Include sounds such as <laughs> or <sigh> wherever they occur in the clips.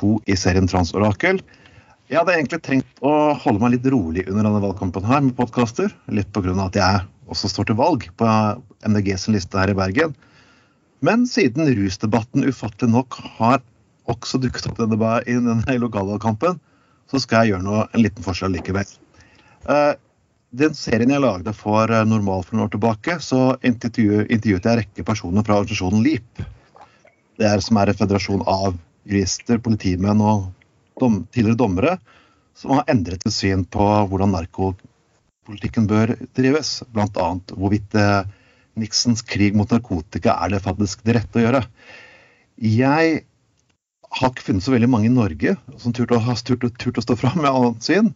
to i serien Transorakel. Jeg hadde egentlig tenkt å holde meg litt rolig under denne valgkampen her med podkaster. Litt pga. at jeg også står til valg på MDG sin liste her i Bergen. Men siden rusdebatten ufattelig nok har også dukket opp denne, i denne lokalvalgkampen, så skal jeg gjøre noe, en liten forskjell likevel. Uh, den serien jeg lagde for uh, Normal for noen år tilbake, så intervjuet jeg en rekke personer fra organisasjonen LIP. Det er som er en federasjon av jurister, politimenn og dom, tidligere dommere som har endret sitt syn på hvordan narkopolitikken bør drives. Bl.a. hvorvidt uh, Nixons krig mot narkotika er det faktisk det rette å gjøre. Jeg har ikke funnet så veldig mange i Norge som turte å, turt, turt å stå fram med annet syn.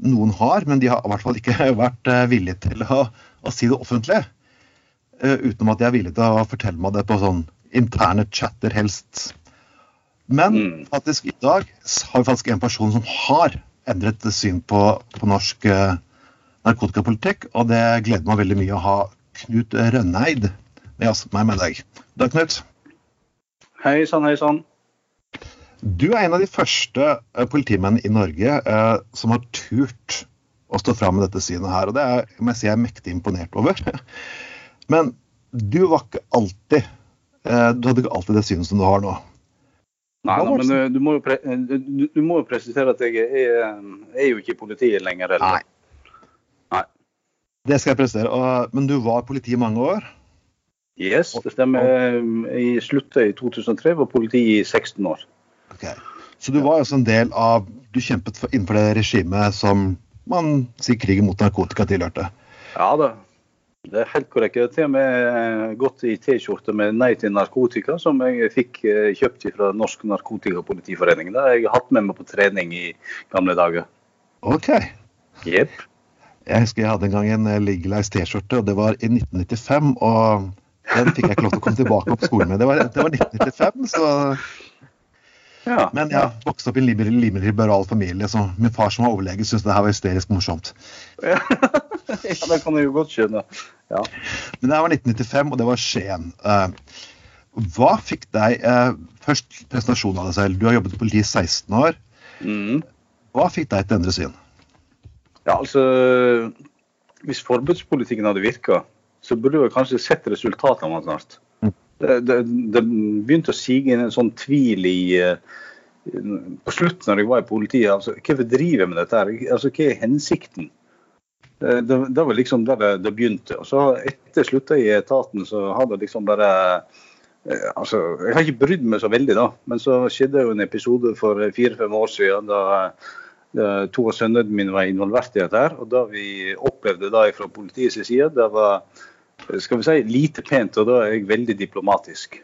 Noen har, men de har i hvert fall ikke <laughs> vært eh, villige til å, å si det offentlig. Uh, utenom at de er villige til å fortelle meg det på sånn interne chatter, helst. Men mm. faktisk i dag har vi faktisk en person som har endret syn på, på norsk uh, narkotikapolitikk, og det gleder meg veldig mye å ha Knut Rønneid med meg med deg. Da, Knut. Hei sann, hei sann. Du er en av de første uh, politimenn i Norge eh, som har turt å stå fram med dette synet her. Og det er, må jeg si jeg er mektig imponert over. <laughs> Men du var ikke alltid eh, Du hadde ikke alltid det synet som du har nå. Nei, nei men du må, jo pre du, du må jo presisere at jeg er, er jo ikke i politiet lenger. Eller? Nei. nei. Det skal jeg presisere. Men du var politi i mange år? Yes, det stemmer. Jeg slutta i 2003, var politi i 16 år. Okay. Så du var altså en del av Du kjempet for, innenfor det regimet som man sier krigen mot narkotika tilhørte? Ja da. Det er helt korrekt. Jeg har til og med gått i T-skjorte med 'Nei til narkotika', som jeg fikk eh, kjøpt fra Norsk Narkotikapolitiforening. Det har jeg hatt med meg på trening i gamle dager. OK. Yep. Jeg husker jeg hadde en gang en Liggeleis Legalize T-skjorte, og det var i 1995. Og den fikk jeg ikke lov til å komme tilbake på skolen med. Det var, det var 1995, så ja. Men jeg vokste opp i en rimelig liberal familie, så min far som var overlege, syntes det her var hysterisk morsomt. <laughs> Ja, det kan jeg jo godt skjønne. Ja. Men det var 1995, og det var Skien. Eh, hva fikk deg uh, Først presentasjon av deg selv. Du har jobbet i politiet i 16 år. Mm. Hva fikk deg til å endre syn? Ja, altså Hvis forbudspolitikken hadde virka, så burde vi kanskje sett resultatene av den snart det, det, begynte å sige inn en sånn tvil i eh, På slutten når jeg var i politiet, altså, hvorfor driver jeg med dette? her? Altså, Hva er hensikten? Det, det var liksom der det, det, begynte. Og så Etter slutta i etaten, så har det liksom bare eh, altså, Jeg har ikke brydd meg så veldig, da. Men så skjedde jo en episode for fire-fem år siden da, da to av sønnene mine var involvert i dette. her, og Da vi opplevde det fra politiets side, det var skal vi si, lite pent, og da er jeg veldig diplomatisk.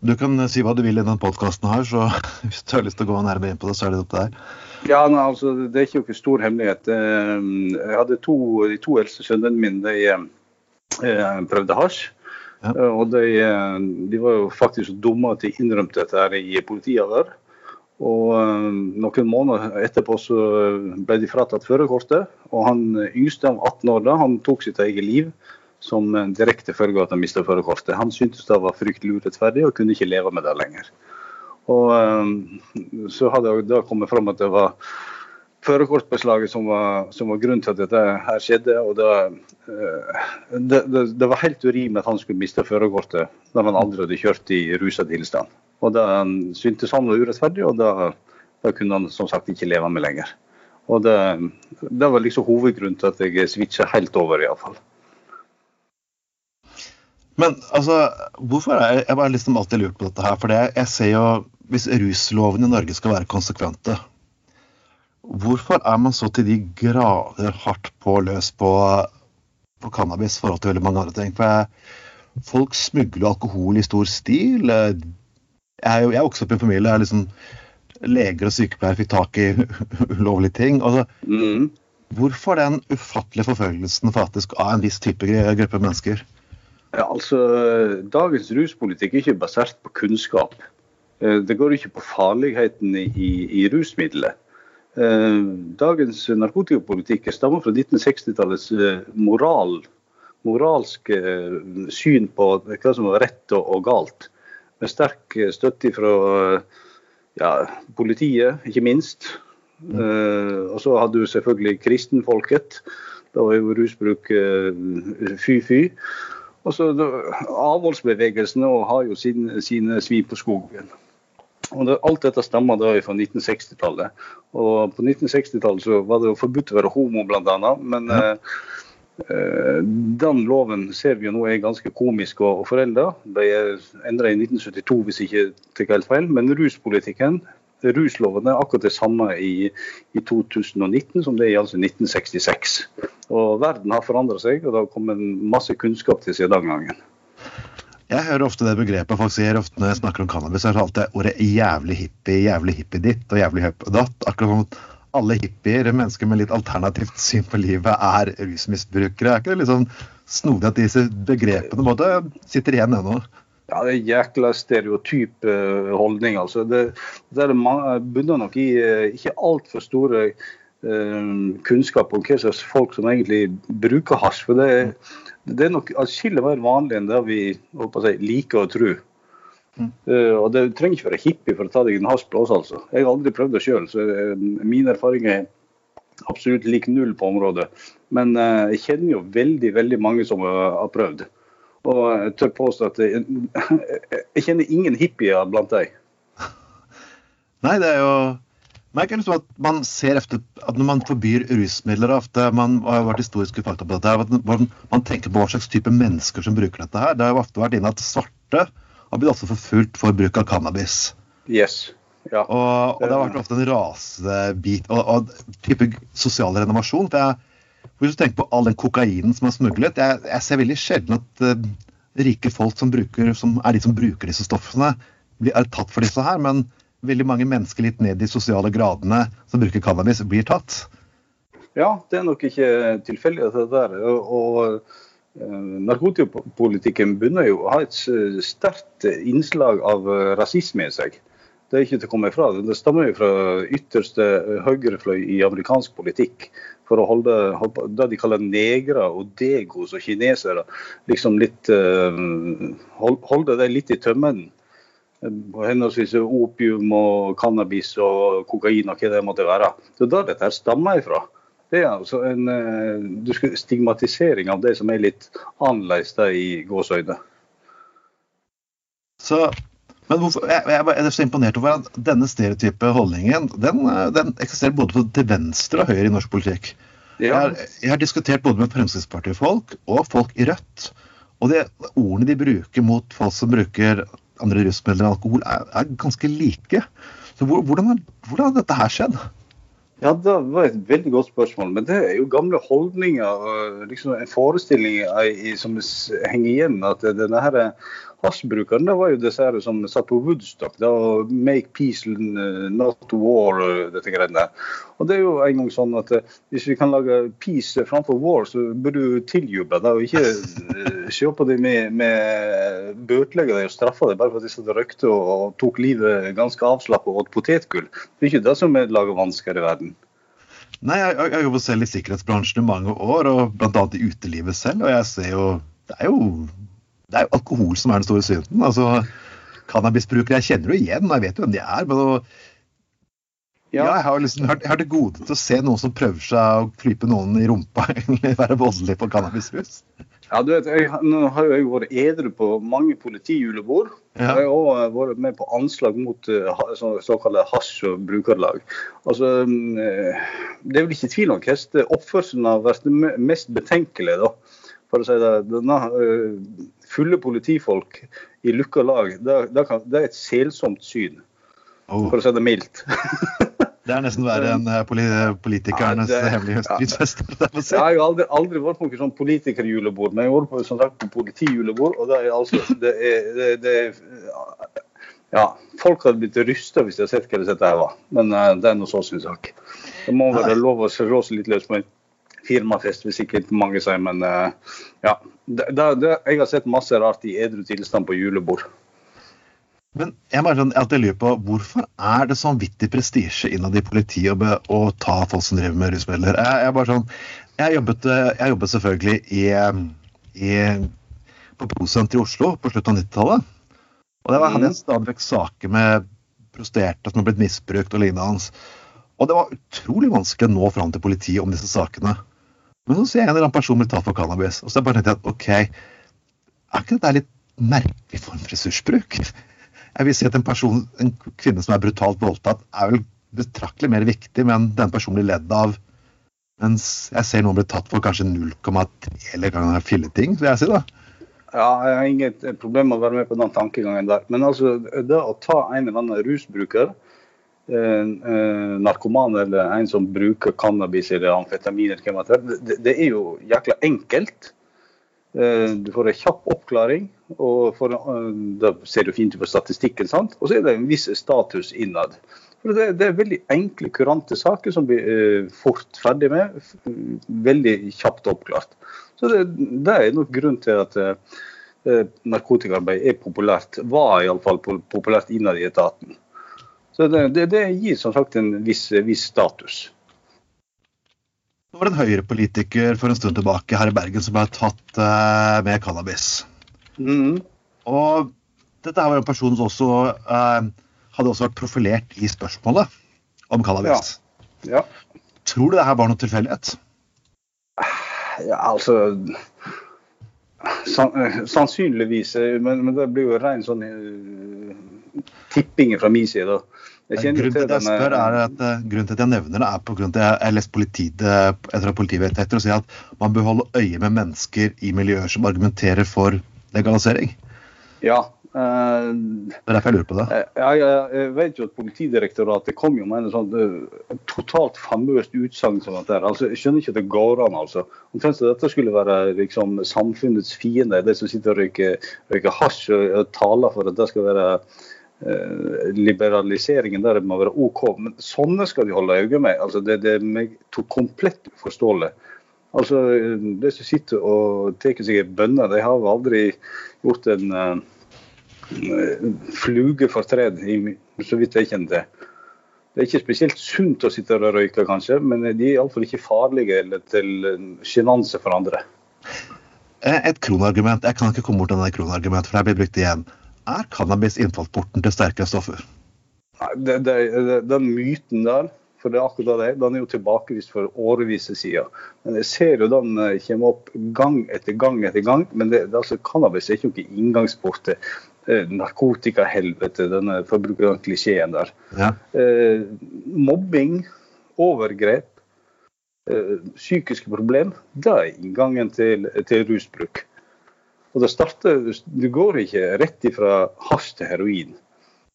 Du kan si hva du vil i denne podkasten her, så <laughs> hvis du har lyst til å gå nærmere inn på det, så er det opp til deg. Ja, nei, altså, Det er ikke noen stor hemmelighet. Eh, jeg hadde to, De to eldste sønnene mine de, eh, prøvde hasj. Ja. Eh, og de, de, var jo faktisk så dumme at de innrømte dette her i politiavhør. Og Noen måneder etterpå så ble de fratatt førerkortet. Og han yngste av 18 år da, han tok sitt eget liv som direkte følge av at han mista førerkortet. Han syntes det var fryktelig urettferdig og kunne ikke leve med det lenger. Og um, Så hadde det da kommet fram at det var førerkortbeslaget som, som, var grunnen til at dette her skjedde. og det, det, det var helt urimelig at han skulle miste førerkortet når han aldri hadde kjørt i rusa tilstand. Og Det syntes han var urettferdig, og da, det kunne han som sagt ikke leve med lenger. Og det, det var liksom hovedgrunnen til at jeg switcha helt over, iallfall. Men altså, hvorfor er jeg, bare liksom alltid lurt på dette her. For jeg ser jo Hvis ruslovene i Norge skal være konsekvente, hvorfor er man så til de grader hardt på løs på, på cannabis i forhold til veldig mange andre ting? For jeg, folk smugler alkohol i stor stil. Jeg er jo jeg vokste opp i en familie der liksom leger og sykepleiere fikk tak i <laughs> ulovlige ting. Altså, mm. Hvorfor den ufattelige forfølgelsen faktisk av en viss type gruppe mennesker? Ja, altså, Dagens ruspolitikk er ikke basert på kunnskap. Eh, det går ikke på farligheten i, i rusmiddelet. Eh, dagens narkotikapolitikk stammer fra 1960-tallets eh, moral, moralske syn på hva som var rett og, galt. Med sterk støtte fra ja, politiet, ikke minst. Mm. Uh, og så hadde du selvfølgelig kristenfolket. Da var jo rusbruk fy-fy. Og så Avholdsbevegelsene har jo sine, sine svin på skogen. Og det, Alt dette stammer da fra 1960-tallet. Og På 1960-tallet så var det jo forbudt å være homo, bl.a. Men ja. eh, den loven ser vi jo nå er ganske komisk og, forelda. De er endra i 1972, hvis ikke tar helt feil. Men ruspolitikken rusloven er akkurat det samme i, i, 2019 som det er i altså 1966. Og Verden har forandra seg, og det har kommet masse kunnskap til siden den gangen. Jeg hører ofte det begrepet folk sier ofte når jeg snakker om cannabis. Jeg har alltid ordet 'jævlig hippie', 'jævlig hippie ditt' og 'jævlig hippie datt'. Akkurat som alle hippier, mennesker med litt alternativt syn på livet, er rusmisbrukere. Er ikke det sånn snodig at disse begrepene måte, sitter igjen ennå? Ja, det er jækla stereotyp uh, holdning. altså. Det, det er bunner nok i uh, ikke altfor store uh, kunnskap om hva slags folk som egentlig bruker hasj. For det, det er nok atskillig mer vanlig enn det vi si, liker å tro. Uh, og det trenger ikke være hippie for å ta deg en hasjblås, altså. Jeg har aldri prøvd det sjøl, så uh, min erfaring er absolutt lik null på området. Men uh, jeg kjenner jo veldig, veldig mange som har prøvd. Og jeg tør påstå at jeg, <laughs> jeg kjenner ingen hippier blant deg. <laughs> Nei, det er jo merker liksom at man ser efter at når man forbyr rusmidler ofte, Man har vært historiske fakta på dette. Man tenker på hva slags type mennesker som bruker dette. her. Det har jo ofte vært inne at svarte har blitt også forfulgt for bruk av cannabis. Yes. Ja. Og, og, det har vært ofte en rasebit og, og type sosial renovasjon. for jeg hvis du tenker på all den kokainen som er smuglet Jeg, jeg ser veldig sjelden at uh, rike folk som, bruker, som, er de som bruker disse stoffene, blir, er tatt for disse her. Men veldig mange mennesker litt ned i sosiale gradene som bruker cannabis, blir tatt. Ja, det er nok ikke tilfeldig. Og, og narkotikapolitikken begynner jo å ha et sterkt innslag av uh, rasisme i seg. Det er ikke til å komme ifra. Det stammer jo fra ytterste høyrefløy i amerikansk politikk for å holde det de kaller negre og degos og kinesere, liksom litt Holde det litt i tømmen. Henholdsvis opium og cannabis og kokain og hva det måtte være. Det er der dette stammer ifra. Det er altså en uh, stigmatisering av det som er litt annerledes i gåseøyne. Så men hvorfor, jeg, jeg, er så imponert over at denne stereotype holdningen den, den eksisterer både til venstre og høyre i norsk politikk. Ja. Jeg, har, jeg, har, diskutert både med Fremskrittspartiet-folk og folk i Rødt. Og det, ordene de bruker mot folk som bruker andre rusmidler enn alkohol, er, er, ganske like. Så hvordan, hvordan har dette her skjedd? Ja, Det var et veldig godt spørsmål. Men det er jo gamle holdninger. liksom En forestilling som henger igjen. At denne her Hasjbrukeren det var jo disse som satt på Woodstock. Da, 'Make peace, not war', dette greiene. Og det er jo en gang sånn at eh, Hvis vi kan lage peace framfor war, så burde du tiljuble det. Og ikke uh, se på det med, med bøtelegge dem og straffe dem bare fordi de røykte og, og, tok livet ganske avslappet og åt potetgull. Det er ikke det som lager vansker i verden. Nei, jeg, jeg har jobbet selv i sikkerhetsbransjen i mange år, og bl.a. i utelivet selv. Og jeg ser jo Det er jo det er jo alkohol som er den store synden. altså Cannabisbrukere, jeg kjenner jo igjen, jeg vet jo hvem de er. men å, ja. ja, jeg har liksom jeg har det gode til å se noen som prøver seg å klype noen i rumpa <laughs> eller være voldelig på cannabisrus. Ja, du vet, jeg, Nå har jo jeg vært edru på mange politijulebord. Ja. Jeg har også vært med på anslag mot så, såkalte hasj- og brukerlag. Altså, um, Det er vel ikke tvil om hvordan oppførselen har vært mest betenkelig. da for å si det, denne fulle politifolk i lukka lag, det, det, kan, det, er et selsomt syn. Oh. For å si det mildt. <laughs> det er nesten verre enn eh, politikernes ja, hemmelige stridsfest. Ja. Jeg har jo aldri, aldri vært på noe sånn politikerjulebord, men jeg har vært på, som sagt, på politijulebord. og det er altså, det er, det, det er ja, Folk hadde blitt rysta hvis de hadde sett hva dette var. Men uh, det er nå så sin sak. Det må være lov å rå seg litt løs på en firmafest, hvis ikke mange sier. Men uh, ja. Det, det, jeg har sett masse rart i edru tilstand på julebord. Men jeg bare sånn, jeg lurer på, Hvorfor er det sånn vittig prestisje innad i politiet å, ta folk som driver med rusmidler? Jeg, jeg, bare sånn, jeg, jobbet, jeg jobbet selvfølgelig i, i, på Prosenteret i Oslo på slutten av 90-tallet. Og der hadde jeg mm. stadig vekk saker med prostituerte som har blitt misbrukt og lignende. Og det var utrolig vanskelig å nå fram til politiet om disse sakene. Men så ser jeg en eller annen person bli tatt for cannabis, og så bare tenkte jeg at OK, er ikke dette litt merkelig form for ressursbruk? Jeg vil si at en person, en kvinne som er brutalt voldtatt, er vel betraktelig mer viktig, men den personen blir ledd av. Mens jeg ser noen bli tatt for kanskje 0,3 eller ganger filleting, vil jeg si da. Ja, jeg har inget problem med å være med på den tankegangen der. Men altså, det å ta en eller annen rusbruker, narkoman eller en som bruker cannabis eller amfetamin, eller hva det, det er jo jækla enkelt. Eh, du får en kjapp oppklaring, og for, eh, da ser du fint ut på statistikken. sant? Og så er det en viss status innad. For det, det er veldig enkle, kurante saker som blir eh, fort ferdig med. Veldig kjapt oppklart. Så det, det er nok grunn til at eh, narkotikaarbeid er populært. Var iallfall populært innad i etaten. Så det, det, det, gir som sagt en viss, viss status. Det var en Høyre-politiker for en stund tilbake her i Bergen som ble tatt eh, med cannabis. Mm. Og dette var en person som også eh, hadde også vært profilert i spørsmålet om cannabis. Ja. ja. Tror du det her var noe tilfeldighet? Ja, altså Sannsynligvis, men, men, det blir jo ren sånn uh, tipping fra min side. Grunnen til, at spør er at, uh, grunnen til at jeg nevner det, er på grunn til at jeg har lest politiet, etter politivedtekter og sier at man bør holde øye med mennesker i miljøer som argumenterer for legalisering. Ja, Uh, det er derfor jeg lurer på det. Eh, ja, jeg vet jo at Politidirektoratet kom jo med en sånn totalt famøst utsagn som dette. Altså, jeg skjønner ikke at det går an. altså. Omtrent som dette skulle være liksom, samfunnets fiende, de som sitter og røyker, røyker hasj og, og, taler for at det skal være liberaliseringen der må være OK. Men sånne skal de holde øye med. Altså, det, det er komplett uforståelig. Altså, De som sitter og tar seg bønner, de har aldri gjort en flugefortred, så vidt jeg kjenner til. Det er ikke spesielt sunt å sitte og røyke, kanskje, men de er iallfall ikke farlige eller til sjenanse for andre. Eh, et kronargument, jeg kan ikke komme bort denne kronargumentet, for det blir brukt igjen. Er cannabis innfallsporten til sterkere stoffer? Nei, det, det, det, Den myten der, for det er akkurat det, den er jo tilbakevist for årevis siden. Men jeg ser jo den eh, kommer opp gang etter gang etter gang. Men det, altså, cannabis er ikke noen inngangsport til Eh, narkotikahelvete, denne forbruker klisjeen der. Ja. Eh, mobbing, overgrep, eh, psykiske problem, det er inngangen til, til rusbruk. Og det starter, Du går ikke rett ifra hasj til heroin.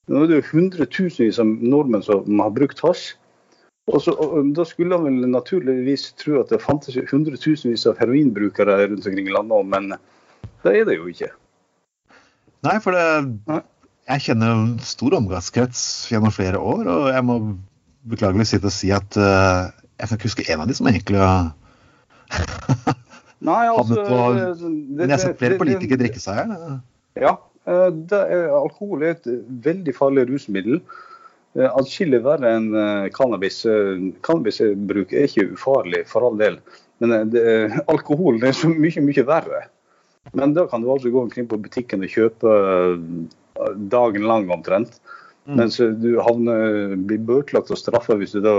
Nå er det jo hundretusenvis av nordmenn som har brukt hasj. Og, så, og Da skulle man vel naturligvis tro at det fantes hundretusenvis av heroinbrukere rundt omkring i landet, men det er det jo ikke. Nei, for det, jeg kjenner stor omgangskrets gjennom flere år, og jeg må beklagelig sitte og si at uh, jeg kan ikke huske en av de som egentlig har <laughs> Nei, altså, på Men jeg har sett flere politikere drikke seg her. Ja. Det er, alkohol er et veldig farlig rusmiddel. Eh, atskillig verre enn cannabis. Cannabisbruk er ikke ufarlig, for all del. Men det, alkohol er så mye, mye verre. Men da kan du altså gå omkring på butikken og kjøpe eh, dagen lang omtrent. Mm. Mens du havner, blir bøtelagt og straffa hvis du da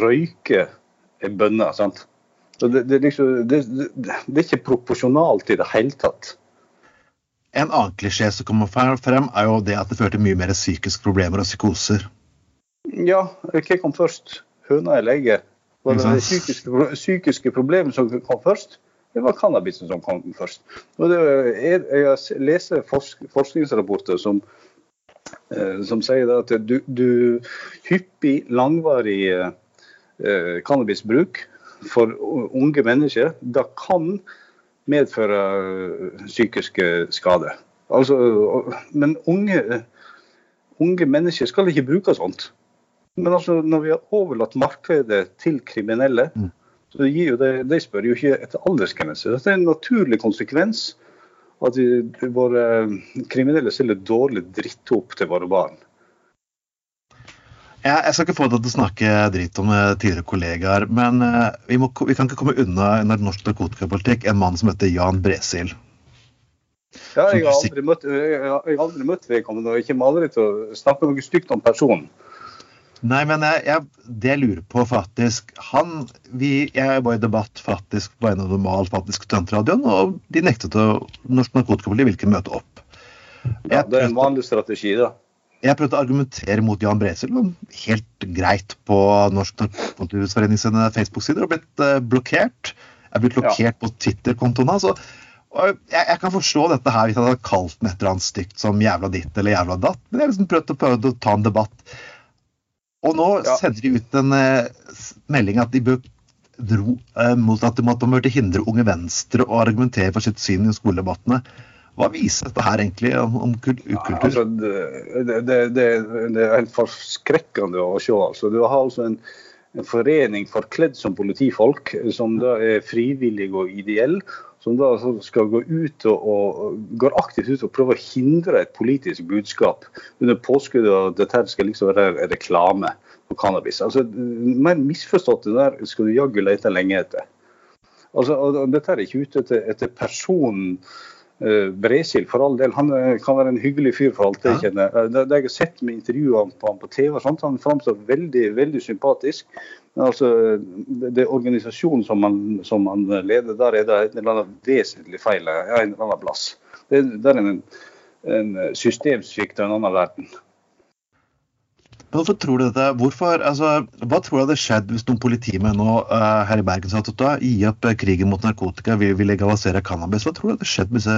røyker en bønne. sant? Så det, det, liksom, det, det, er ikke proporsjonalt i det hele tatt. En annen klisjé som kommer frem, er jo det at det fører til mye mer psykiske problemer og psykoser. Ja, hva kom først? Høna eller egget? Var det psykiske, psykiske problemer som kom først? det var cannabisen som kom først. Er, jeg leser forsk, forskningsrapporter som, eh, som sier at du, du, hyppig, langvarig eh, cannabisbruk for unge mennesker da kan medføre eh, psykiske skader. Altså, men unge, unge mennesker skal ikke bruke sånt. Men altså, når vi har overlatt markedet til kriminelle, mm så jo det, de spør jo ikke etter aldersgrense. Dette er en naturlig konsekvens at vi, våre kriminelle stiller dårlig dritt opp til våre barn. Ja, jeg skal ikke få deg til å snakke dritt om eh, tidligere kollegaer, men eh, vi, må, vi kan ikke komme unna under norsk narkotikapolitikk en mann som heter Jan Bresil. Ja, jeg har aldri møtt, jeg har aldri møtt vedkommende, og jeg kommer aldri til å snakke noe stygt om personen. Nei, men jeg, jeg, det jeg lurer på faktisk han, vi, Jeg var i debatt faktisk på en av normal faktisk studentradioen, og de nektet å Norsk Narkotikapoliti ville ikke møte opp. Ja, Det er en vanlig strategi, da. Jeg prøvde å argumentere mot Jan Bresel helt greit på Norsk Narkotikaforening sine Facebook-sider og blitt uh, blokkert. Jeg er blitt blokkert ja. på Twitter-kontoen hans. Jeg, jeg, kan forstå dette her hvis jeg hadde kalt den et eller annet stygt som jævla ditt eller jævla datt, men jeg har liksom prøvd å, prøvd å ta en debatt. Og nå ja. sender de ut en eh, melding at de bør dro eh, mot at de måtte hindre Unge Venstre å argumentere for sitt syn i skoledebattene. Hva viser dette her egentlig om, om ukultur? Ja, altså, det, det, det, det, er helt forskrekkende å se. Altså. Du har altså en, en forening forkledd som politifolk, som da er frivillig og ideell, som da skal gå ut og, og, går aktivt ut og prøve å hindre et politisk budskap under påskudd av at dette skal liksom være reklame på cannabis. Altså, Mer misforstått det der skal du jaggu lete lenge etter. Altså, og Dette er ikke ute etter, etter personen Bresil, for all del, han uh, kan være en hyggelig fyr, for alt jeg kjenner. Uh, det, jeg har sett med intervjuene på ham på TV, sånt, han framstår veldig veldig sympatisk. Men altså, det, det organisasjonen som han, som han, leder, der er det en eller annen vesentlig feil ja, en eller annen plass. Det, det er en, en systemsvikt av en annen verden. Men hvorfor tror du dette? Hvorfor, altså, hva tror du hadde skjedd hvis noen politimenn nå uh, her i Bergen sa at da, gi opp uh, krigen mot narkotika, vi vil legalisere cannabis? Hva tror du hadde skjedd med disse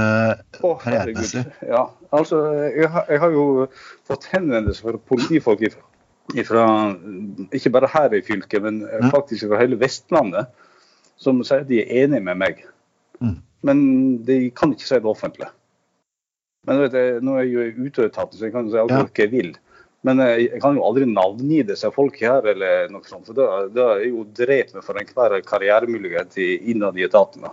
oh, karrieremessig? Ja, altså, jeg har, jeg har, jo fått henvendelse fra politifolk ifra, ifra, ikke bare her i fylket, men ja. faktisk fra hele Vestlandet, som sier at de er enige med meg. Mm. Men de kan ikke si det offentlig. Men vet nå er jeg jo i uteetaten, så jeg kan si alt hva jeg vil. Men eh, jeg kan jo aldri navngi disse folk her, eller noe sånt. For det er jo drept meg for enhver karrieremulighet innad i etatene.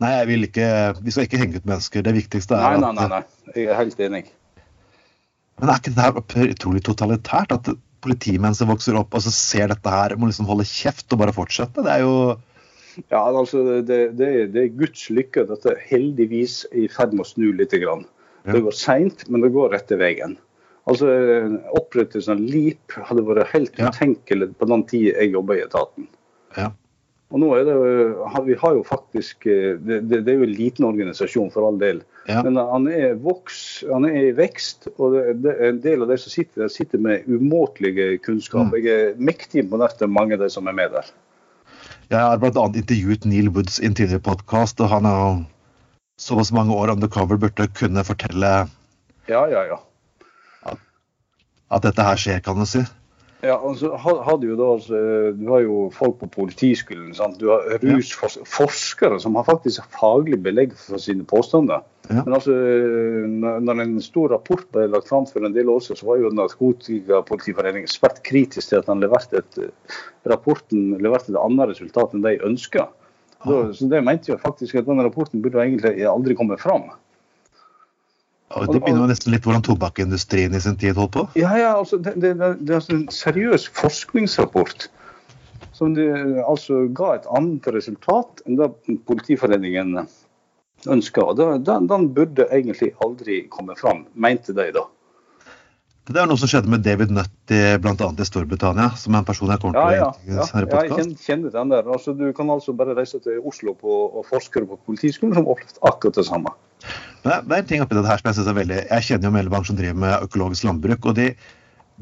Nei, jeg vil ikke, vi skal ikke henge ut mennesker. Det viktigste er nei, nei, nei, nei. Jeg er helt enig. Men er ikke det her utrolig totalitært? At politimenn som vokser opp og så ser dette her, må liksom holde kjeft og bare fortsette? Det er jo Ja, altså, det, det, det er Guds lykke at dette heldigvis er i ferd med å snu litt. Grann. Det går seint, men det går rette veien. Altså, Opprettelsen av LIP hadde vært helt ja. utenkelig på den tida jeg jobba i etaten. Ja. Og nå er det, Vi har jo faktisk eh, Det, det, er jo en liten organisasjon, for all del. Ja. Men han er, voks, han er i vekst, og det, det, en del av de som sitter der, sitter med umåtelige kunnskap. Mm. Jeg er mektig imponert over mange av de som er med der. Jeg har bl.a. intervjuet Neil Woods i en tidligere podkast, og han har såpass mange år undercover burde kunne fortelle Ja, ja, ja at dette her skjer, kan du si. Ja, altså, hadde jo da, altså, Du har jo folk på Politiskolen. Sant? Du har rusforskere som har faktisk faglig belegg for sine påstander. Ja. Men altså, når en stor rapport ble lagt fram for en del år siden, så var jo Narkotikapolitiforeningen svært kritisk til at han leverte et, rapporten leverte et annet resultat enn de ønska. Så, så det mente jo faktisk at denne rapporten burde egentlig aldri komme fram. Og Det begynner jo nesten litt hvordan tobakkindustrien i sin tid holdt på? Ja, ja, altså, det, det, det, er altså en seriøs forskningsrapport som det, altså ga et annet resultat enn det Politiforeningen ønska. Den, den burde egentlig aldri komme fram, mente de da. Det er noe som skjedde med David Nutt bl.a. i Storbritannia, som er en person jeg kommer til ja, ja, ja. ja jeg kjenner, den der. Altså, du kan altså bare reise til Oslo på, og forske på Politiskolen, som opplevde akkurat det samme. Det er en ting oppi dette her som Jeg synes er veldig, jeg kjenner jo Mellebank som driver med økologisk landbruk. og de,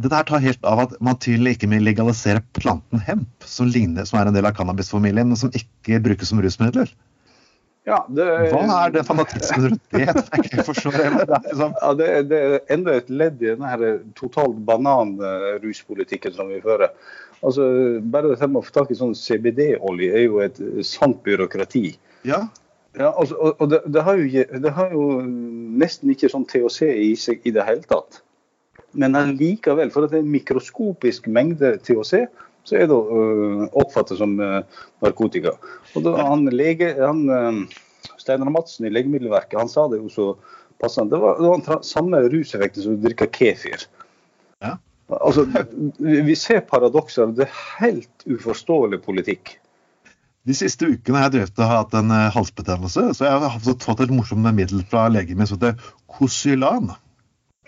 Dette her tar helt av at man tydelig ikke vil legalisere planten hemp, som, ligner, som er en del av cannabisfamilien, men som ikke brukes som rusmidler. Ja, det, Hva er det fanatismen rundt det? Jeg det. Det er, liksom... ja, det, det er enda et ledd i denne totalt bananruspolitikken som vi fører. Altså, bare det med å få tak i sånn CBD-olje er jo et sant byråkrati. Ja. Ja altså, og, og det, det, har jo, det, har jo, nesten ikke sånn THC i seg i det hele tatt. Men likevel, for det er en mikroskopisk mengde THC, så er det uh, oppfattet som uh, narkotika. Og da, han, lege, han uh, Steinar Madsen i Legemiddelverket han sa det jo så passende. Det var, det var samme ruseffekten som å drikke kefir. Ja. Altså, vi ser paradokser. Det er helt uforståelig politikk. De siste ukene har jeg drevet og hatt en eh, halsbetennelse, så jeg har fått et morsomt middel fra legen min som heter Kosylan.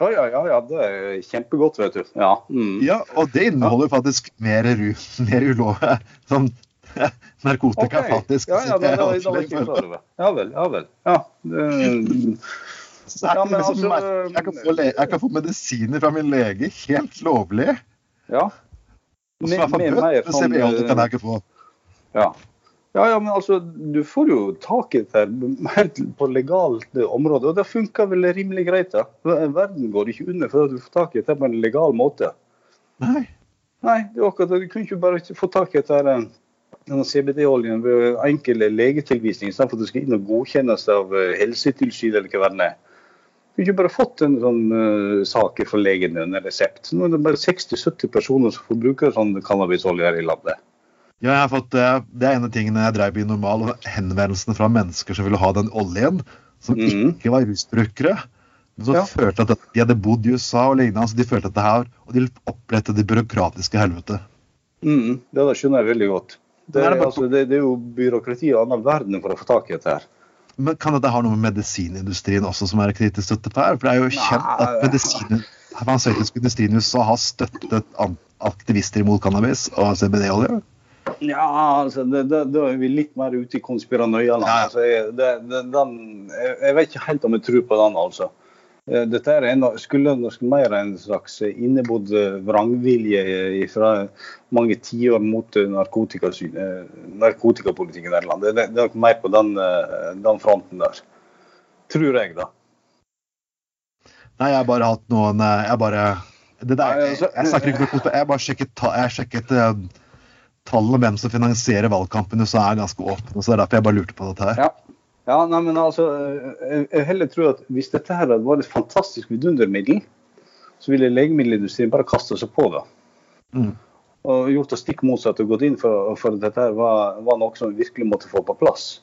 Ja, ja, ja, ja, det er kjempegodt, vet du. Ja, mm. Ja, og det inneholder faktisk mer, mer ulov... Sånn <laughs> narkotika, okay. faktisk. Ja, ja, det det, det, det var ikke jeg klar over. Ja vel, ja vel. Ja, det, <laughs> Ja, men liksom altså, jeg, kan få jeg kan få medisiner fra min lege helt lovlig. ja. Og så er bøter, det ser vi aldri, kan jeg ikke få. Ja. Ja, ja, men altså, du får jo tak i det her helt <laughs> på legalt område, og det funker vel rimelig greit. da. Verden går ikke under for at du får tak i det på en legal måte. Nei. Nei, det er akkurat. Du kunne ikke bare få tak i dette eh, denne CBD-oljen ved enkel legetilvisning, istedenfor at det skal inn og godkjennes av eh, Helsetilsynet eller hva det er. Du kunne ikke bare fått en sånn uh, sak fra legen under resept. Nå er det bare 60-70 personer som får bruke sånn cannabisolje her i landet. Ja, jeg har fått, eh, det er en av tingene jeg drev i normal, henvendelsene fra mennesker som ville ha den oljen, som Mhm. ikke var rusbrukere. Men så Ja. følte at de hadde bodd i USA og lignende, så de følte at det her, og de opplevde det byråkratiske helvete. Mm, det skjønner jeg veldig godt. Det, er altså, det, det er jo byråkrati i annen verden for å få tak i dette her. Men kan dette ha noe med medisinindustrien også som er kritisk støttet her? For det er jo kjent at Nei. medisin, farmasøytisk industri i USA har støttet aktivister imot cannabis og CBD-olje. Ja, altså, da er vi litt mer ute i konspiranøyaland. Ja. Altså, jeg, jeg, jeg vet ikke helt om jeg tror på den, altså. Eh, Dette er en, skulle nok mer en slags innebodd vrangvilje fra mange tiår mot eh, eh, i Nederland. landet. Det, det er nok mer på den, eh, den fronten der. Tror jeg, da. Nei, jeg har bare hatt noen Jeg bare det der, jeg, altså- jeg ikke om Jeg bare sjekket, jeg sjekket tallene hvem som finansierer valgkampen i USA er ganske åpne. Så det er derfor jeg bare lurte på dette her. Ja. Ja, nei, men altså, jeg, jeg heller tror at Hvis dette her hadde vært et fantastisk vidundermiddel, så ville legemiddelindustrien bare kasta seg på det. Mm. Og gjort det stikk motsatt og gått inn for, for at dette her var, var noe som vi virkelig måtte få på plass.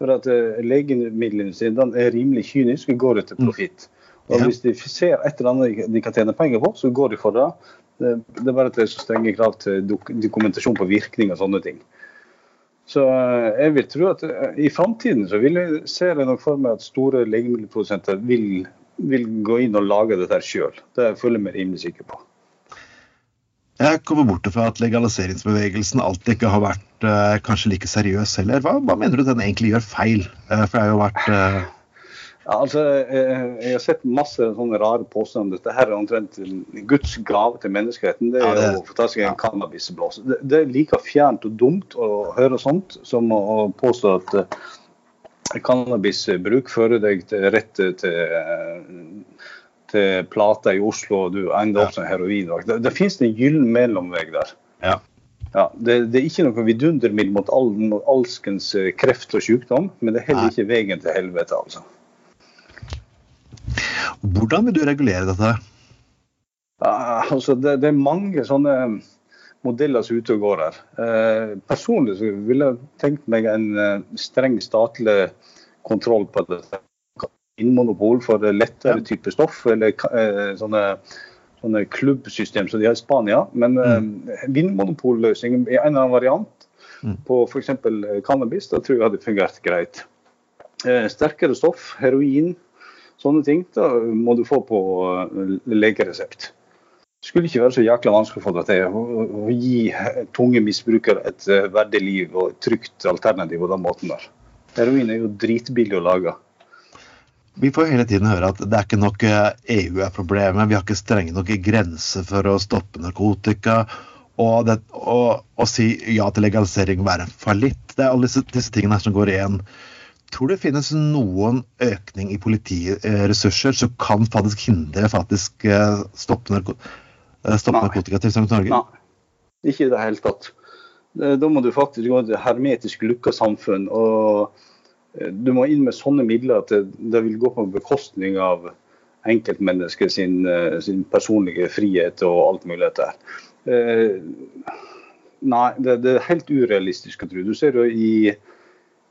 For at uh, Legemiddelindustrien den er rimelig kynisk og går etter profitt. Og Ja. Hvis de ser et eller annet de kan tjene penger på, så går de for det. Det, det er bare at det er så strenge krav til dok dokumentasjon på virkning og sånne ting. Så eh, jeg vil tro at eh, i framtiden så vil jeg, ser jeg nok for meg at store legemiddelprodusenter vil, vil gå inn og lage dette sjøl. Det føler jeg meg rimelig sikker på. Jeg kommer bort fra at legaliseringsbevegelsen alltid ikke har vært eh, kanskje like seriøs heller. Hva, hva mener du den egentlig gjør feil? Eh, for det har jo vært eh, Ja, altså, jeg, jeg har sett masse sånne rare påstander. Dette her er omtrent Guds gave til menneskeheten. Det er Ja, det- å få ta seg en cannabisblås. Det, det er like fjernt og dumt å høre sånt som å, påstå at eh, cannabisbruk fører deg til rett til, eh, til plata i Oslo, og du ender opp som heroin. Det, det finnes en gyllen mellomvei der. ja. Ja, det, det er ikke noe vidundermiddel mot, all, mot alskens eh, kreft og sykdom, men det er heller ikke veien til helvete, altså. Hvordan vil du regulere dette? Ja, altså det, det er mange sånne modeller som er ute og går her. Eh, personlig så ville jeg tenkt meg en eh, streng statlig kontroll på dette. Innmonopol for lettere Ja. type stoff, eller eh, sånne, sånne klubbsystem som de har i Spania. Men eh, vinmonopolløsning i en eller annen variant Mm. på f.eks. cannabis, da tror jeg hadde fungert greit. Eh, sterkere stoff, heroin, sånne ting, da må du få på eh, legeresept. Det skulle ikke være så jækla vanskelig å få det til. Å, gi tunge misbrukere et eh, verdig liv og et trygt alternativ på den måten der. Heroin er jo dritbillig å lage. Vi får hele tiden høre at det er ikke nok eh, EU er problemet, vi har ikke strenge nok grenser for å stoppe narkotika. Og å, si ja til legalisering være fallitt. Det er alle disse, disse tingene som går igjen. Tror det finnes noen økning i politiressurser som kan faktisk hindre faktisk eh, stoppe, narko eh, stoppe Nei. narkotikatilstand i Norge? Nei, ikke i det hele tatt. Eh, Da må du faktisk gå til hermetisk lukka samfunn. og Du må inn med sånne midler at det, det vil gå på bekostning av enkeltmennesket sin, sin personlige frihet og alt mulig der. Eh, Nei, det, det er helt urealistisk å tro. Du ser jo i,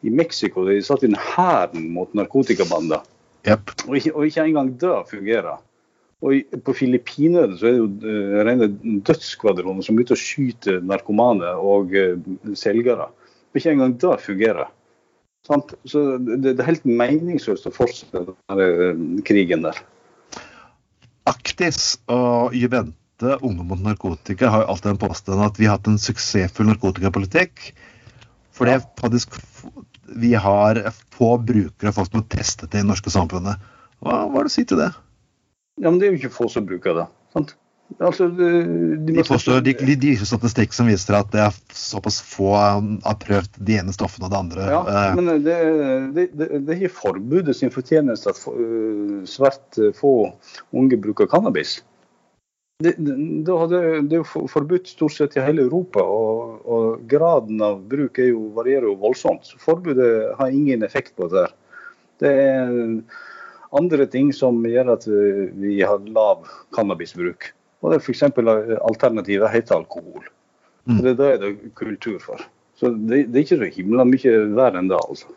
i Mexico, de satt inn hæren mot narkotikabander. Yep. Og ikke, og ikke engang det fungerer. Og på Filippinene så er det jo uh, rene dødsskvadroner som er ute og skyter narkomane og selgere. selgere. Ikke engang det fungerer. Sant? Så det, er helt meningsløst å fortsette denne krigen der. Aktis og Juvente, Unge mot narkotika, har jo alltid en påstand at vi har hatt en suksessfull narkotikapolitikk. For det er faktisk vi har få brukere og folk som har testet det i det norske samfunnet. Hva, hva er det å si til det? Ja, men Det er jo ikke få som bruker det. sant? Altså, de, de, de, påstår, de, de statistikk som viser at det er såpass få har prøvd de ene stoffene og det andre. Ja, eh. men det, det, det er ikke forbudet sin fortjeneste at øh, svært få unge bruker cannabis. Det, det, det, er jo forbudt stort sett i hele Europa, og, og graden av bruk jo, varierer jo voldsomt. Så forbudet har ingen effekt på det. Det er andre ting som gjør at vi har lav cannabisbruk. Og det er f.eks. alternativet heter alkohol. Mm. Det, det er det kultur for. Så det, det er ikke så himla mye verre enn det, altså.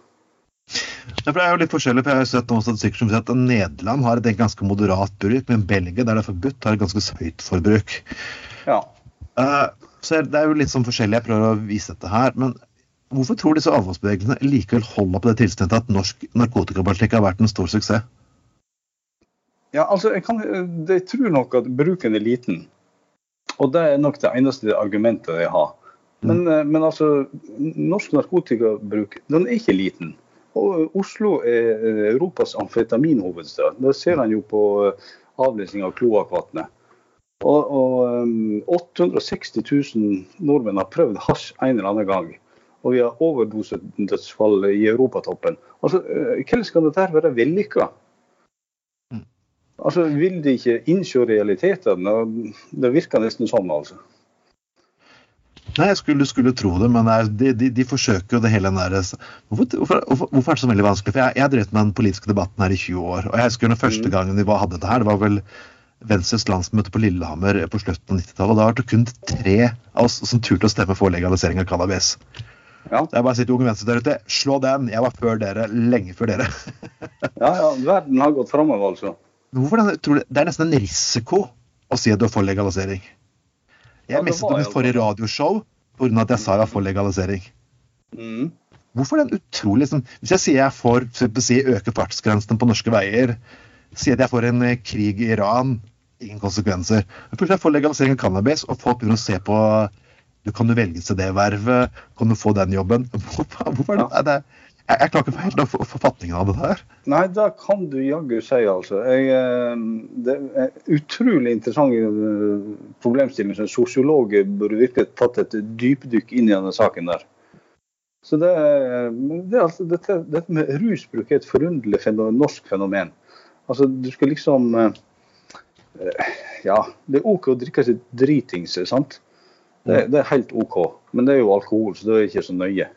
Det er jo litt forskjellig, for Jeg har sett noen statistikker som sier at Nederland har et ganske moderat bruk, men Belgia, der det er forbudt, har et ganske høyt forbruk. Ja. Uh, så Det er jo litt sånn forskjellig, jeg prøver å vise dette her. Men hvorfor tror disse avholdsbevegelsene likevel holder på det tilstandet at norsk narkotikapolitikk har vært en stor suksess? Ja, altså, jeg, kan, jeg tror nok at bruken er liten. Og det er nok det eneste argumentet jeg har. Men, mm. Eh, men altså, norsk narkotikabruk den er ikke liten. Og Oslo er Europas amfetaminhovedstad. Det ser en jo på eh, avlesning av kloakkvannet. Og, og 860 eh, 000 nordmenn har prøvd hasj en eller annen gang. Og vi har overdosedødsfall i europatoppen. Altså, Hvordan skal dette være vellykka? Altså, Vil de ikke innse realitetene? Det virker nesten sånn, altså. Nei, jeg skulle, skulle tro det, men de, de, de, forsøker jo det hele den der hvorfor, hvorfor, hvorfor, er det så veldig vanskelig? For Jeg, jeg har drevet med den politiske debatten her i 20 år. og jeg husker den første mm. gangen de hadde det her, det var vel Venstres landsmøte på Lillehammer på slutten av 90-tallet. Da var det kun tre av oss som turte å stemme for legalisering av cannabis. Ja. Det er bare å si til Unge Venstre der ute, slå den! Jeg var før dere, lenge før dere. <laughs> ja, ja, verden har gått framover, altså. Hvorfor tror du, Det er nesten en risiko å si at du er for legalisering. Jeg ja, mistet mitt forrige radioshow pga. at jeg sa jeg var for legalisering. Mm. Hvorfor den utrolig liksom, Hvis jeg sier jeg for si, øke fartsgrensene på norske veier, sier at jeg for en eh, krig i Iran, ingen konsekvenser. Men plutselig jeg for legalisering av cannabis, og folk begynner å se på du Kan du velge seg det vervet? Kan du få den jobben? <laughs> Hvorfor, hvorfor er det, jeg, jeg klarer ikke helt forfatningen av det her. Nei, det kan du jaggu si, altså. Jeg, eh, det er utrolig interessant eh, problemstilling som sosiologer burde virkelig tatt et dypdykk inn i denne saken der. Så det, det, altså, dette, dette, med rusbruk er et forunderlig fenomen, norsk fenomen. Altså, du skal liksom eh, Ja, det er OK å drikke seg dritings, sant? Det, det, er helt OK. Men det er jo alkohol, så det er ikke så nøye.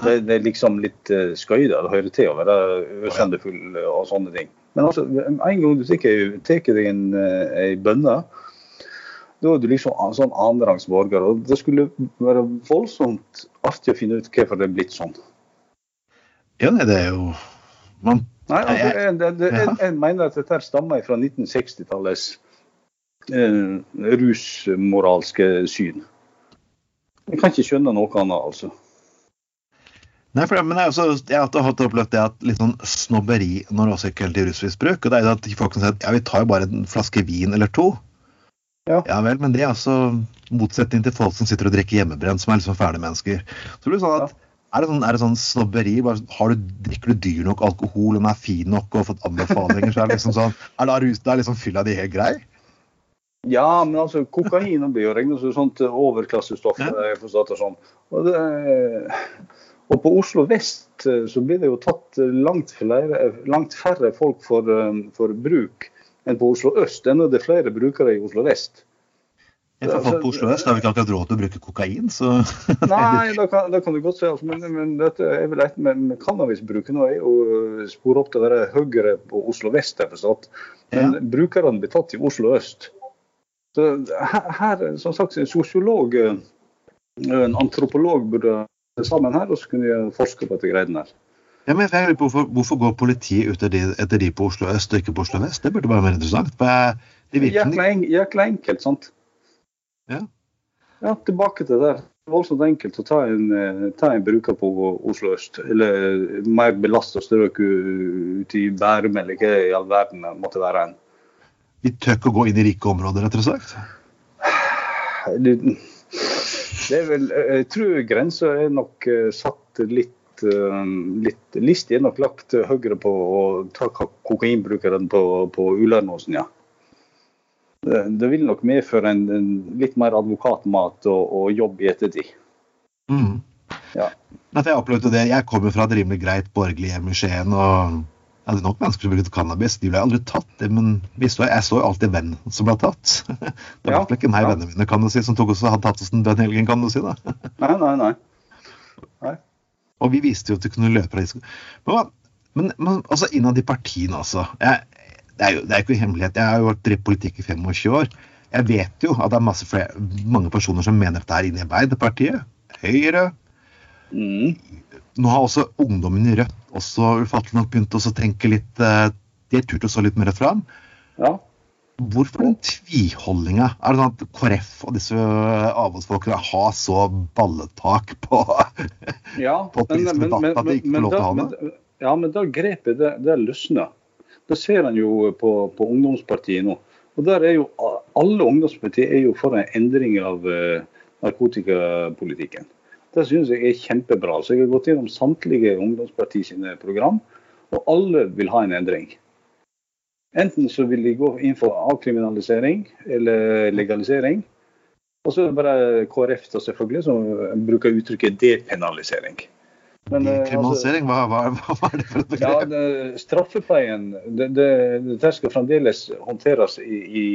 Det, det, er liksom litt uh, skøy det hører til å være ørsendefugl og sånne ting. Men altså, en gang du tar deg en, en bønne, da er du liksom en sånn annenrangs borger. Og det skulle være voldsomt artig å finne ut hvorfor det er blitt sånn. Ja, nei, det er jo Man Nei, altså, jeg, det, det, jeg, jeg, mener at dette stammer fra 1960-tallets eh, rusmoralske syn. Jeg kan ikke skjønne noe annet, altså. Nei, for, men jeg, også, jeg har opplevd det at litt sånn snobberi når det også gjelder til rusmisbruk. og det er jo at Folk sier si at ja, vi tar jo bare en flaske vin eller to. Ja. ja vel, men det er altså motsetning til folk som sitter og drikker hjemmebrent, som er liksom fæle mennesker. Så det sånn at, ja. er, det sånn, er det sånn snobberi? Bare, har du, drikker du dyr nok alkohol, den er fin nok og har fått anbefalinger, så er det liksom sånn Er da rus, da er liksom fylla di helt grei? Ja, men altså, kokain blir jo regnet som et sånt overklassestoff. Ja. Sånn. Og det, og på Oslo vest eh, så blir det jo tatt eh, langt, flere, langt færre folk for, eh, for, bruk enn på Oslo øst. Ennå det er flere brukere i Oslo vest. Ja, for på Oslo øst har vi ikke akkurat råd til å bruke kokain, så <laughs> Nei, da kan, kan, du godt si altså, men, men dette er vel et med cannabisbruken er jo spor opp til å være høyere på Oslo vest, jeg forstått. Men ja. brukerne blir tatt i Oslo øst. Så her, her som sagt, en sosiolog, en antropolog burde sammen her, og så kunne vi forske på dette greiene her. Ja, men jeg på hvorfor, hvorfor går politiet ut etter de, på Oslo øst og ikke på Oslo vest? Det burde bare være interessant. Det er Jækla, enkelt, sant? Ja. ja, tilbake til det der. voldsomt enkelt å ta en, eh, ta en bruker på Oslo øst, eller mer belasta strøk ute i Bærum, eller hva i all verden måtte være. en. Vi tør ikke å gå inn i rike områder, rett og slett? Det, er vel, jeg tror grensa er nok eh, satt litt eh, litt listig er nok lagt høyere på å ta kokainbrukeren på, på Ullernåsen, ja. Det, det, vil nok medføre en, en litt mer advokatmat og, og jobb i ettertid. Mm. Ja. Jeg opplevde det. Jeg kommer fra et rimelig greit borgerlig hjem i Skien. og jeg er nok mennesker som brukte cannabis. De ble aldri tatt, men jeg så jo alltid venn som ble tatt. <laughs> Det var ja, ikke meg, ja. vennene mine, kan du si, som tok oss hadde tatt oss den helgen, kan du si. da. <laughs> Nei, nei, nei. nei. Og vi viste jo at du kunne løpe fra disko. Men, men, men altså, innad i partiene, altså. Jeg, det er jo det er ikke hemmelighet. Jeg har jo vært drevet politikk i 25 år. Jeg vet jo at det er masse flere, mange personer som mener at det er inne i Arbeiderpartiet, Høyre mm. Nå har også ungdommen i Rødt også ufattelig nok begynte å tenke litt eh, De har turt å stå litt mer fram. Ja. Hvorfor den tviholdninga? Er det sånn at KrF og disse avholdsfolkene har så balletak på, ja, <laughs> på men, men, at de ikke får lov til å ha det? Ja, men da grepet det, det løsner. Det ser en jo på, på, ungdomspartiet nå. Og der er jo Alle ungdomspartier er jo for en endring av uh, narkotikapolitikken. Det synes jeg er kjempebra. Så jeg har gått gjennom samtlige ungdomsparti sine program, og alle vil ha en endring. Enten så vil de gå inn for avkriminalisering eller legalisering. Og så er det bare KrF da selvfølgelig som bruker uttrykket depenalisering. Men, eh, Dekriminalisering, altså, hva, hva, hva, er det for et begrep? Ja, det, straffepleien det, det, det, skal fremdeles håndteres i, i,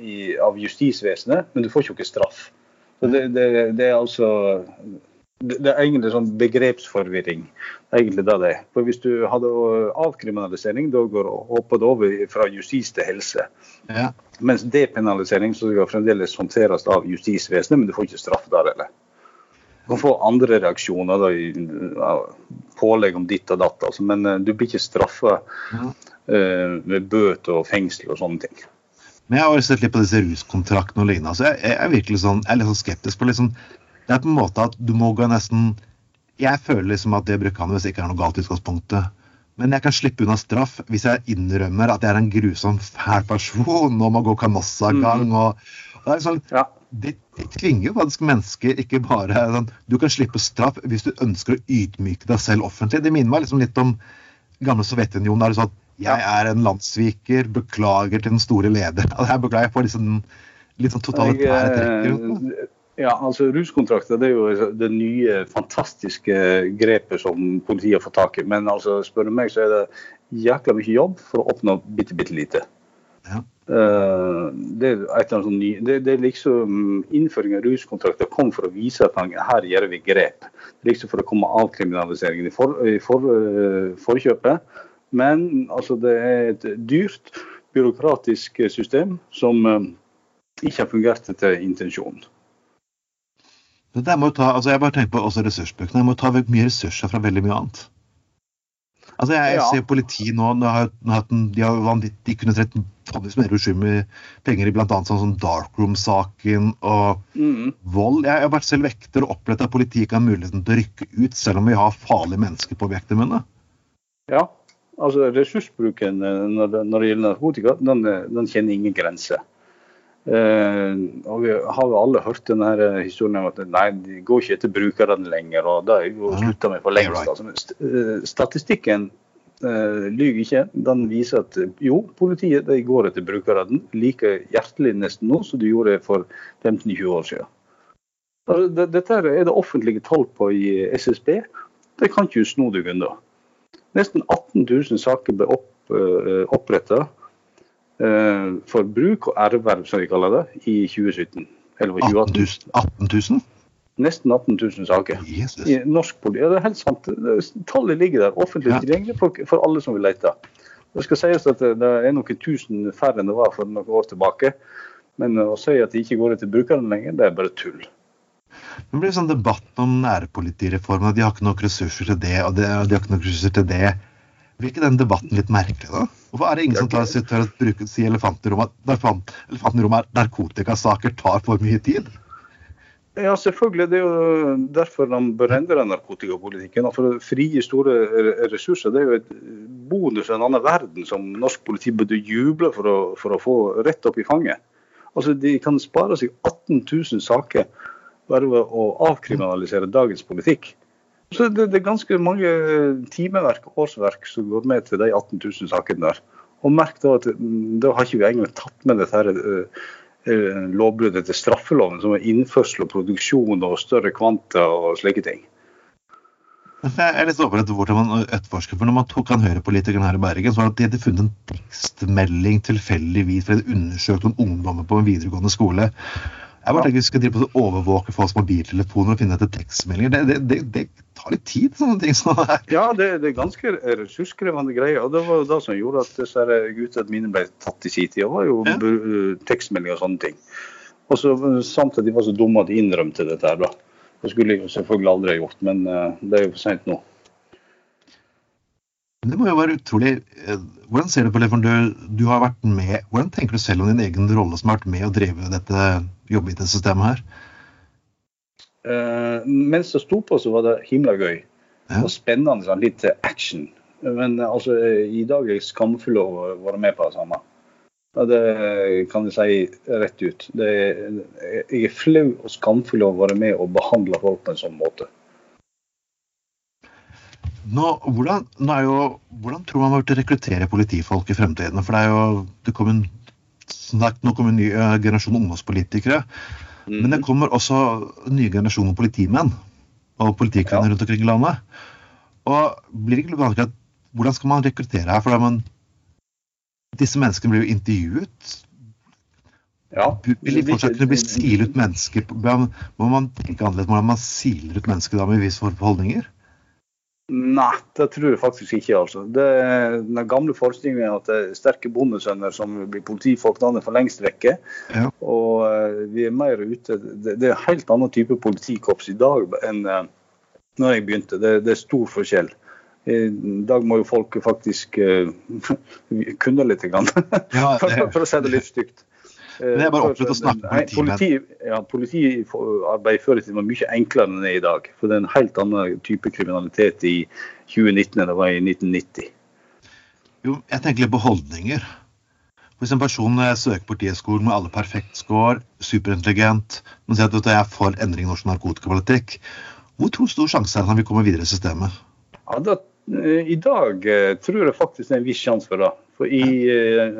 i, av justisvesenet, men du får jo ikke straff. Så det, det, er altså det er egentlig sånn begrepsforvirring. Det er egentlig det det er. For Hvis du hadde avkriminalisering, da går hopper det over fra justis til helse. Ja. Mens depenalisering så skal fremdeles håndteres av justisvesenet, men du får ikke straff der heller Du kan få andre reaksjoner, da, pålegg om ditt og datt. Altså, men uh, du blir ikke straffa uh, med bøter og fengsel og sånne ting. Men Jeg har sett litt på disse ruskontraktene og lignende. Altså, jeg, er virkelig sånn, jeg er litt sånn skeptisk på liksom, Det er på en måte at du må gå nesten Jeg føler liksom at det cannabis ikke er noe galt i utgangspunktet. Men jeg kan slippe unna straff hvis jeg innrømmer at jeg er en grusom, fæl person og må gå kanossagang. Mm. Og, og det er sånn, ja det, det tvinger faktisk mennesker ikke bare sånn, Du kan slippe straff hvis du ønsker å ydmyke deg selv offentlig. Det minner meg liksom litt om gamle Sovjetunionen. der det sånn jeg er en landssviker, beklager til den store leder. <laughs> Jeg beklager for liksom, litt sånn totalitære trekker. Ja, altså Ruskontrakter det er jo det nye, fantastiske grepet som politiet har fått tak i. Men altså, spør du meg, så er det jækla mye jobb for å oppnå bitte, bitte lite. Ja. Eh, det, er sånn ny, det, det, er liksom Innføring av ruskontrakter kom for å vise at her gjør vi grep. Liksom For å komme avkriminaliseringen i, for, i for, uh, forkjøpet. Men altså, det er et dyrt, byråkratisk system som uh, ikke har fungert etter intensjonen. Det må ta, altså jeg bare tenker på også ressursbøkene. Jeg må ta mye ressurser fra veldig mye annet. Altså jeg, jeg ser politiet nå, de har, de har vanvitt, de kunne trett fantes mer uskyldige penger i bl.a. sånn som Darkroom-saken og mm. vold. Jeg har vært selv vekter og opplevd at politiet ikke har muligheten til å rykke ut, selv om vi har farlige mennesker på objektene mine. Ja, altså ressursbruken eh, når det, når det gjelder narkotika, den, eh, den kjenner ingen grenser. Uh, og Vi har jo alle hørt denne historien om at nei, de går ikke etter brukerne lenger. og Da slutta med for lengst. Altså. Statistikken lyver ikke. Den viser at jo, politiet de går etter brukerne like hjertelig nesten nå som de gjorde for 15-20 år siden. Altså, dette er det offentlige tall på i SSB. Det kan ikke snu deg unna. Nesten 18 000 saker ble opp, oppretta Eh, for bruk og erverv, som vi kaller det, i 2017. Eller 2018. 18 000? Nesten 18 000 saker. Jesus. I norsk politi. Ja, det er helt sant. Tallet ligger der, offentlig tilgjengelig for, for, alle som vil lete. Det skal sies at det er noen tusen færre enn det var for noen år tilbake. Men å si at de ikke går etter brukerne lenger, det er bare tull. Det blir sånn debatt om nærpolitireformen. De har ikke nok ressurser til det, og de har ikke nok ressurser til det. Blir ikke den debatten litt merkelig, da? Hvorfor er det ingen som tar, tør å bruke, si elefanten i rommet at narkotikasaker tar for mye tid? Ja, selvfølgelig. Det er jo derfor de bør endre narkotikapolitikken. For å frigi store ressurser. Det er jo et bonus i en annen verden som norsk politi burde juble for å, for å få rett opp i fanget. Altså, De kan spare seg 18 000 saker bare ved å avkriminalisere dagens politikk. Så det, det, er ganske mange timeverk og årsverk som går med til de 18 000 sakene der. Og merk da at da har ikke vi engang tatt med dette her, uh, lovbruddet til straffeloven, som er innførsel og produksjon og større kvanta og slike ting. Jeg er litt overrasket over hvordan man etterforsker. for Når man tok han Høyre-politikeren her i Bergen, så var det at de hadde funnet en tekstmelding tilfeldigvis fordi de undersøkte noen ungdommer på en videregående skole. Jeg bare tenker Vi skal drive på å overvåke folks mobiltelefoner og finne etter tekstmeldinger. Det, det, det, det, tar litt tid, sånne ting Sånn Ja, det, er ganske ressurskrevende greier. og Det var jo det som gjorde at disse guttene mine ble tatt i sin tid. Det var jo ja. tekstmeldinger og sånne ting. Og så Samtidig var så dumme at de innrømte dette. her da. Det skulle jeg jo selvfølgelig aldri ha gjort, men det er jo for seint nå. Det må jo være utrolig eh, Hvordan ser du på det? For du, du, har vært med Hvordan tenker du selv om din egen rolle som har vært med å drive dette jobbe i det systemet her? Uh, mens det sto på, så var det himla gøy. Ja. Og spennende. Sånn, litt action. Men altså, i dag er jeg skamfull over å være med på det samme. Ja, det kan jeg si rett ut. Er, jeg er flau og skamfull over å være med og behandle folk på en sånn måte. Nå, hvordan, nå jo, hvordan, tror man burde rekruttere politifolk i fremtiden? For det er jo, det kom en sagt, nå kommer en ny eh, generasjon ungdomspolitikere. Mm. Men det kommer også en ny generasjon politimenn og politikvinner ja. rundt omkring i landet. Og blir det ikke vanskelig at Hvordan skal man rekruttere her? For man, disse menneskene blir jo intervjuet. Ja, Vil de fortsatt kunne bli silet ut mennesker? Må man tenke annerledes hvordan man siler ut mennesker da med visse holdninger? Nei, det tror jeg faktisk ikke. altså. Det, den gamle forskningen er at det er sterke bondesønner som blir politifolk, den er for lengst vekke. Ja. Og uh, vi er mer ute Det, det er en helt annen type politikorps i dag enn uh, når jeg begynte. Det, det, er stor forskjell. I dag må jo folk faktisk uh, <laughs> kunne litt, grann, ja, <laughs> for, for å si det litt stygt. Men er bare opplevd å snakke med politi, ja, Politiarbeid før i tiden var mye enklere enn det er i dag. For det er en helt annen type kriminalitet i 2019 enn det var i 1990. Jo, jeg tenker litt på holdninger. Hvis en person søker Politihøgskolen med alle perfekt score, superintelligent, men sier at jeg er for endring i norsk narkotikapolitikk, hvor tror stor sjanse er det at vi kommer videre i systemet? Ja, da, I dag eh, tror jeg faktisk det er en viss sjanse for det. For I eh,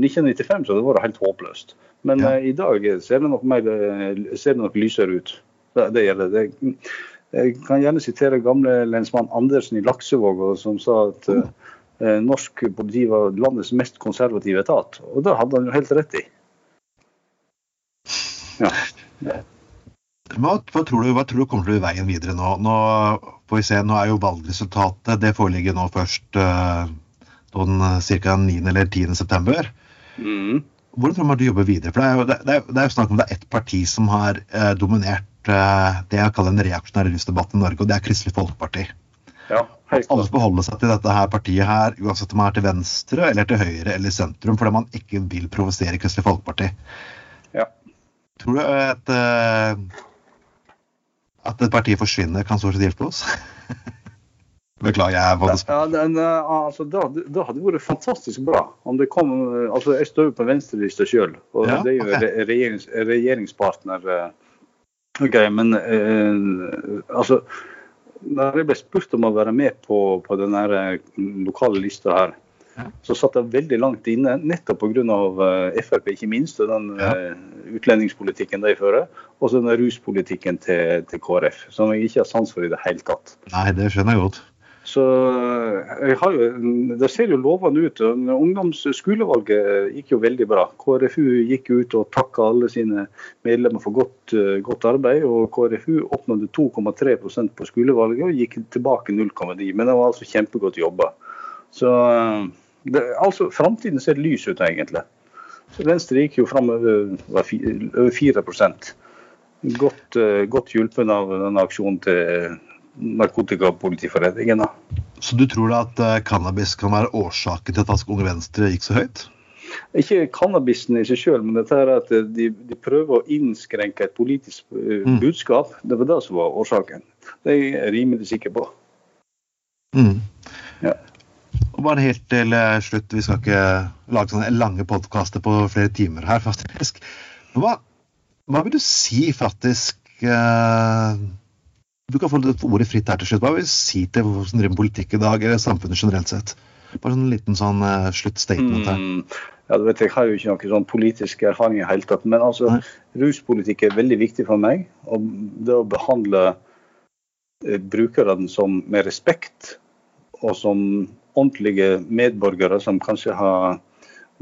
1995 så hadde det vært helt håpløst. Men ja. uh, i dag ser det nok, mer, eh, ser det nok lysere ut. Det, det gjelder det. Jeg kan gjerne sitere gamle lensmann Andersen i Laksevåg, som sa at uh, norsk politi var landets mest konservative etat. Og det hadde han jo helt rett i. Ja. Hva, hva, tror du, hva tror du kommer til å bli veien videre nå? Nå får vi se, nå er jo valgresultatet det foreligger nå først uh, sånn ca. 9. eller 10. september. Mm. Hvordan tror man du jobber videre? For Det er jo, det er, det er jo snakk om det er ett parti som har eh, dominert eh, det jeg kaller en reaksjonær rusdebatt i Norge, og det er Kristelig Folkeparti. Ja, Alle forholder seg til dette her partiet her, uansett om man er til venstre eller til høyre eller sentrum, fordi man ikke vil provosere Kristelig Folkeparti. Ja. Tror du et, eh, at et parti forsvinner kan stort sett hjelpe oss? <laughs> Beklager, jeg var ja, den, eh, altså, det, det, hadde vært fantastisk bra om det kom eh, altså Jeg står jo på venstrelista sjøl, og ja, det er jo okay. regjerings, regjeringspartner. Eh, ok, Men eh, altså Når jeg ble spurt om å være med på, på den lokale lista her, ja. så satt jeg veldig langt inne, nettopp pga. Uh, Frp, ikke minst, og den ja. utlendingspolitikken de fører, og så den ruspolitikken til, til KrF, som jeg ikke har sans for i det hele tatt. Nei, det skjønner jeg godt. Så eh, jo, Det ser jo lovende ut. Ungdomsskolevalget gikk jo veldig bra. KrFU gikk ut og takka alle sine medlemmer for godt, eh, godt arbeid. og KrFU oppnådde 2,3% på skolevalget og gikk tilbake 0,9. Men det var altså kjempegodt jobba. Så eh, det, altså, Framtiden ser lys ut, egentlig. Så Venstre gikk jo fram over, over 4% Godt, godt hjulpet av denne aksjonen til narkotikapolitiforeningen. Så du tror da at uh, cannabis kan være årsaken til at Unge Venstre gikk så høyt? ikke cannabisen i seg sjøl, men dette er at de, de, prøver å innskrenke et politisk mm. budskap. Det var det som var årsaken. Det er jeg rimelig sikker på. Mm. Ja. Og bare helt til eh, slutt, vi skal ikke lage sånne lange podkaster på flere timer her, faktisk. Hva, hva vil du si, faktisk uh, Du kan få ordet fritt her til slutt. Hva vil du si til hvordan som driver politikk i dag, eller samfunnet generelt sett? Bare en liten sånn uh, sluttstatement her. Mm. Ja, du vet, Jeg har jo ikke noen sånn politisk erfaring i det hele tatt. Men altså, Nei. ruspolitikk er veldig viktig for meg. Og det å behandle eh, brukerne som med respekt og som ordentlige medborgere som kanskje har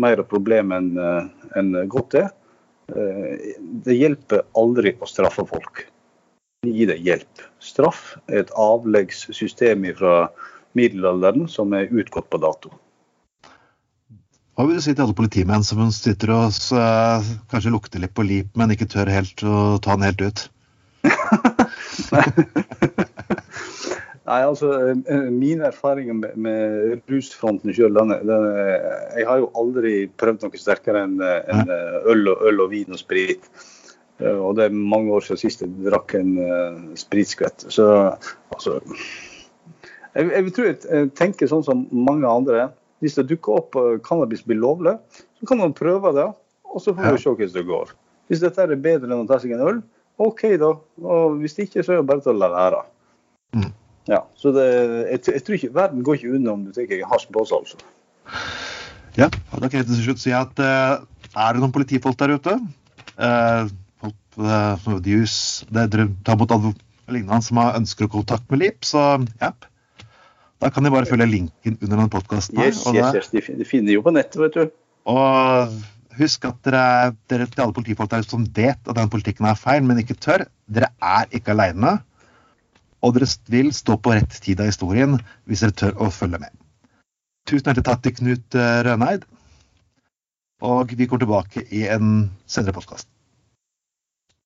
mer problem enn eh, en godt er, eh, det hjelper aldri å straffe folk. Gi deg hjelp. Straff er et avleggssystem fra middelalderen som er utgått på dato. Hva vil du si til alle politimenn som sitter og eh, kanskje lukter litt på lip, men ikke tør helt å ta den helt ut? <laughs> Nei, altså eh, Mine erfaringer med, med rusfronten sjøl Jeg har jo aldri prøvd noe sterkere enn en øl, og, øl og vin og sprit. Og det er mange år siden sist jeg drakk en uh, spritskvett. Så altså jeg, jeg, tror jeg tenker sånn som mange andre. Hvis det dukker opp uh, cannabis blir lovlig, så kan man prøve det, og så får vi se hvordan det går. Hvis dette er bedre enn å ta seg en øl, OK da. Og hvis det ikke, så er det bare til å la være. Mm. Ja, så det, jeg, jeg, tror ikke Verden går ikke unna om du tenker hasj på oss, altså. Ja, da kan jeg til slutt si at uh, er det noen politifolk der ute uh, de, det, tar mot lignende som har ønsker å kontakt med LIP, så ja. Da kan de bare følge linken under den podkasten. Yes, yes, yes, de, de finner jo på nettet, vet du. Og husk at dere, dere til alle politifolk der som vet at den politikken er feil, men ikke tør, dere er ikke aleine. Og dere vil stå på rett tid av historien hvis dere tør å følge med. Tusen hjertelig takk til Knut eh, Røneid. Og vi kommer tilbake i en senere podkast.